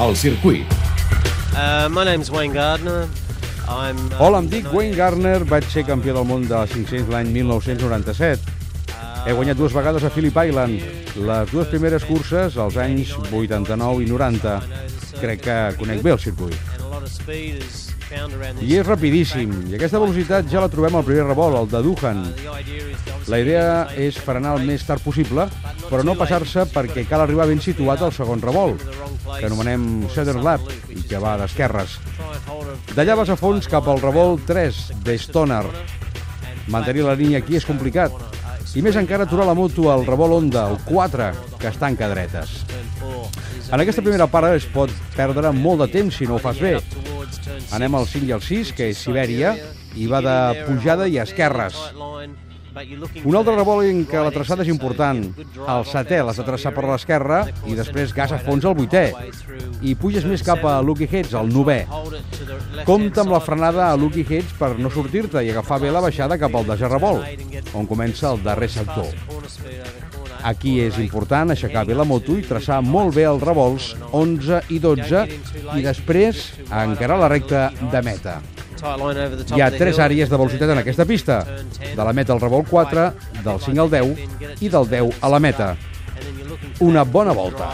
El circuit. Uh, my name's Wayne Gardner. I'm, uh, Hola, em dic Wayne Gardner, vaig ser campió del món de 500 l'any 1997. He guanyat dues vegades a Phillip Island, les dues primeres curses als anys 89 i 90. Crec que conec bé el circuit. I és rapidíssim, i aquesta velocitat ja la trobem al primer revolt, el de Duhan. Obviously La idea és frenar el més tard possible, però no passar-se perquè cal arribar ben situat al segon revolt, que anomenem Southern Lap, i que va d'esquerres. a D'allà vas a fons cap al revolt 3 de Stoner. Mantenir la línia aquí és complicat. I més encara aturar la moto al revolt Honda, el 4, que es tanca dretes. four. Is En aquesta primera part es pot perdre molt de temps si no ho fas bé. Anem al 5 i al 6, que és Sibèria, i va de pujada i esquerres. Un altre revolt en què la traçada és important. El setè l'has de traçar per l'esquerra i després gas a fons al vuitè. I puges més cap a Lucky Heads, el novè. Compte amb la frenada a Lucky Heads per no sortir-te i agafar bé la baixada cap al desè revolt, on comença el darrer sector. Aquí és important aixecar bé la moto i traçar molt bé els revolts 11 i 12 i després encarar la recta de meta. Hi ha tres àrees de velocitat en aquesta pista, de la meta al revolt 4, del 5 al 10 i del 10 a la meta. Una bona volta.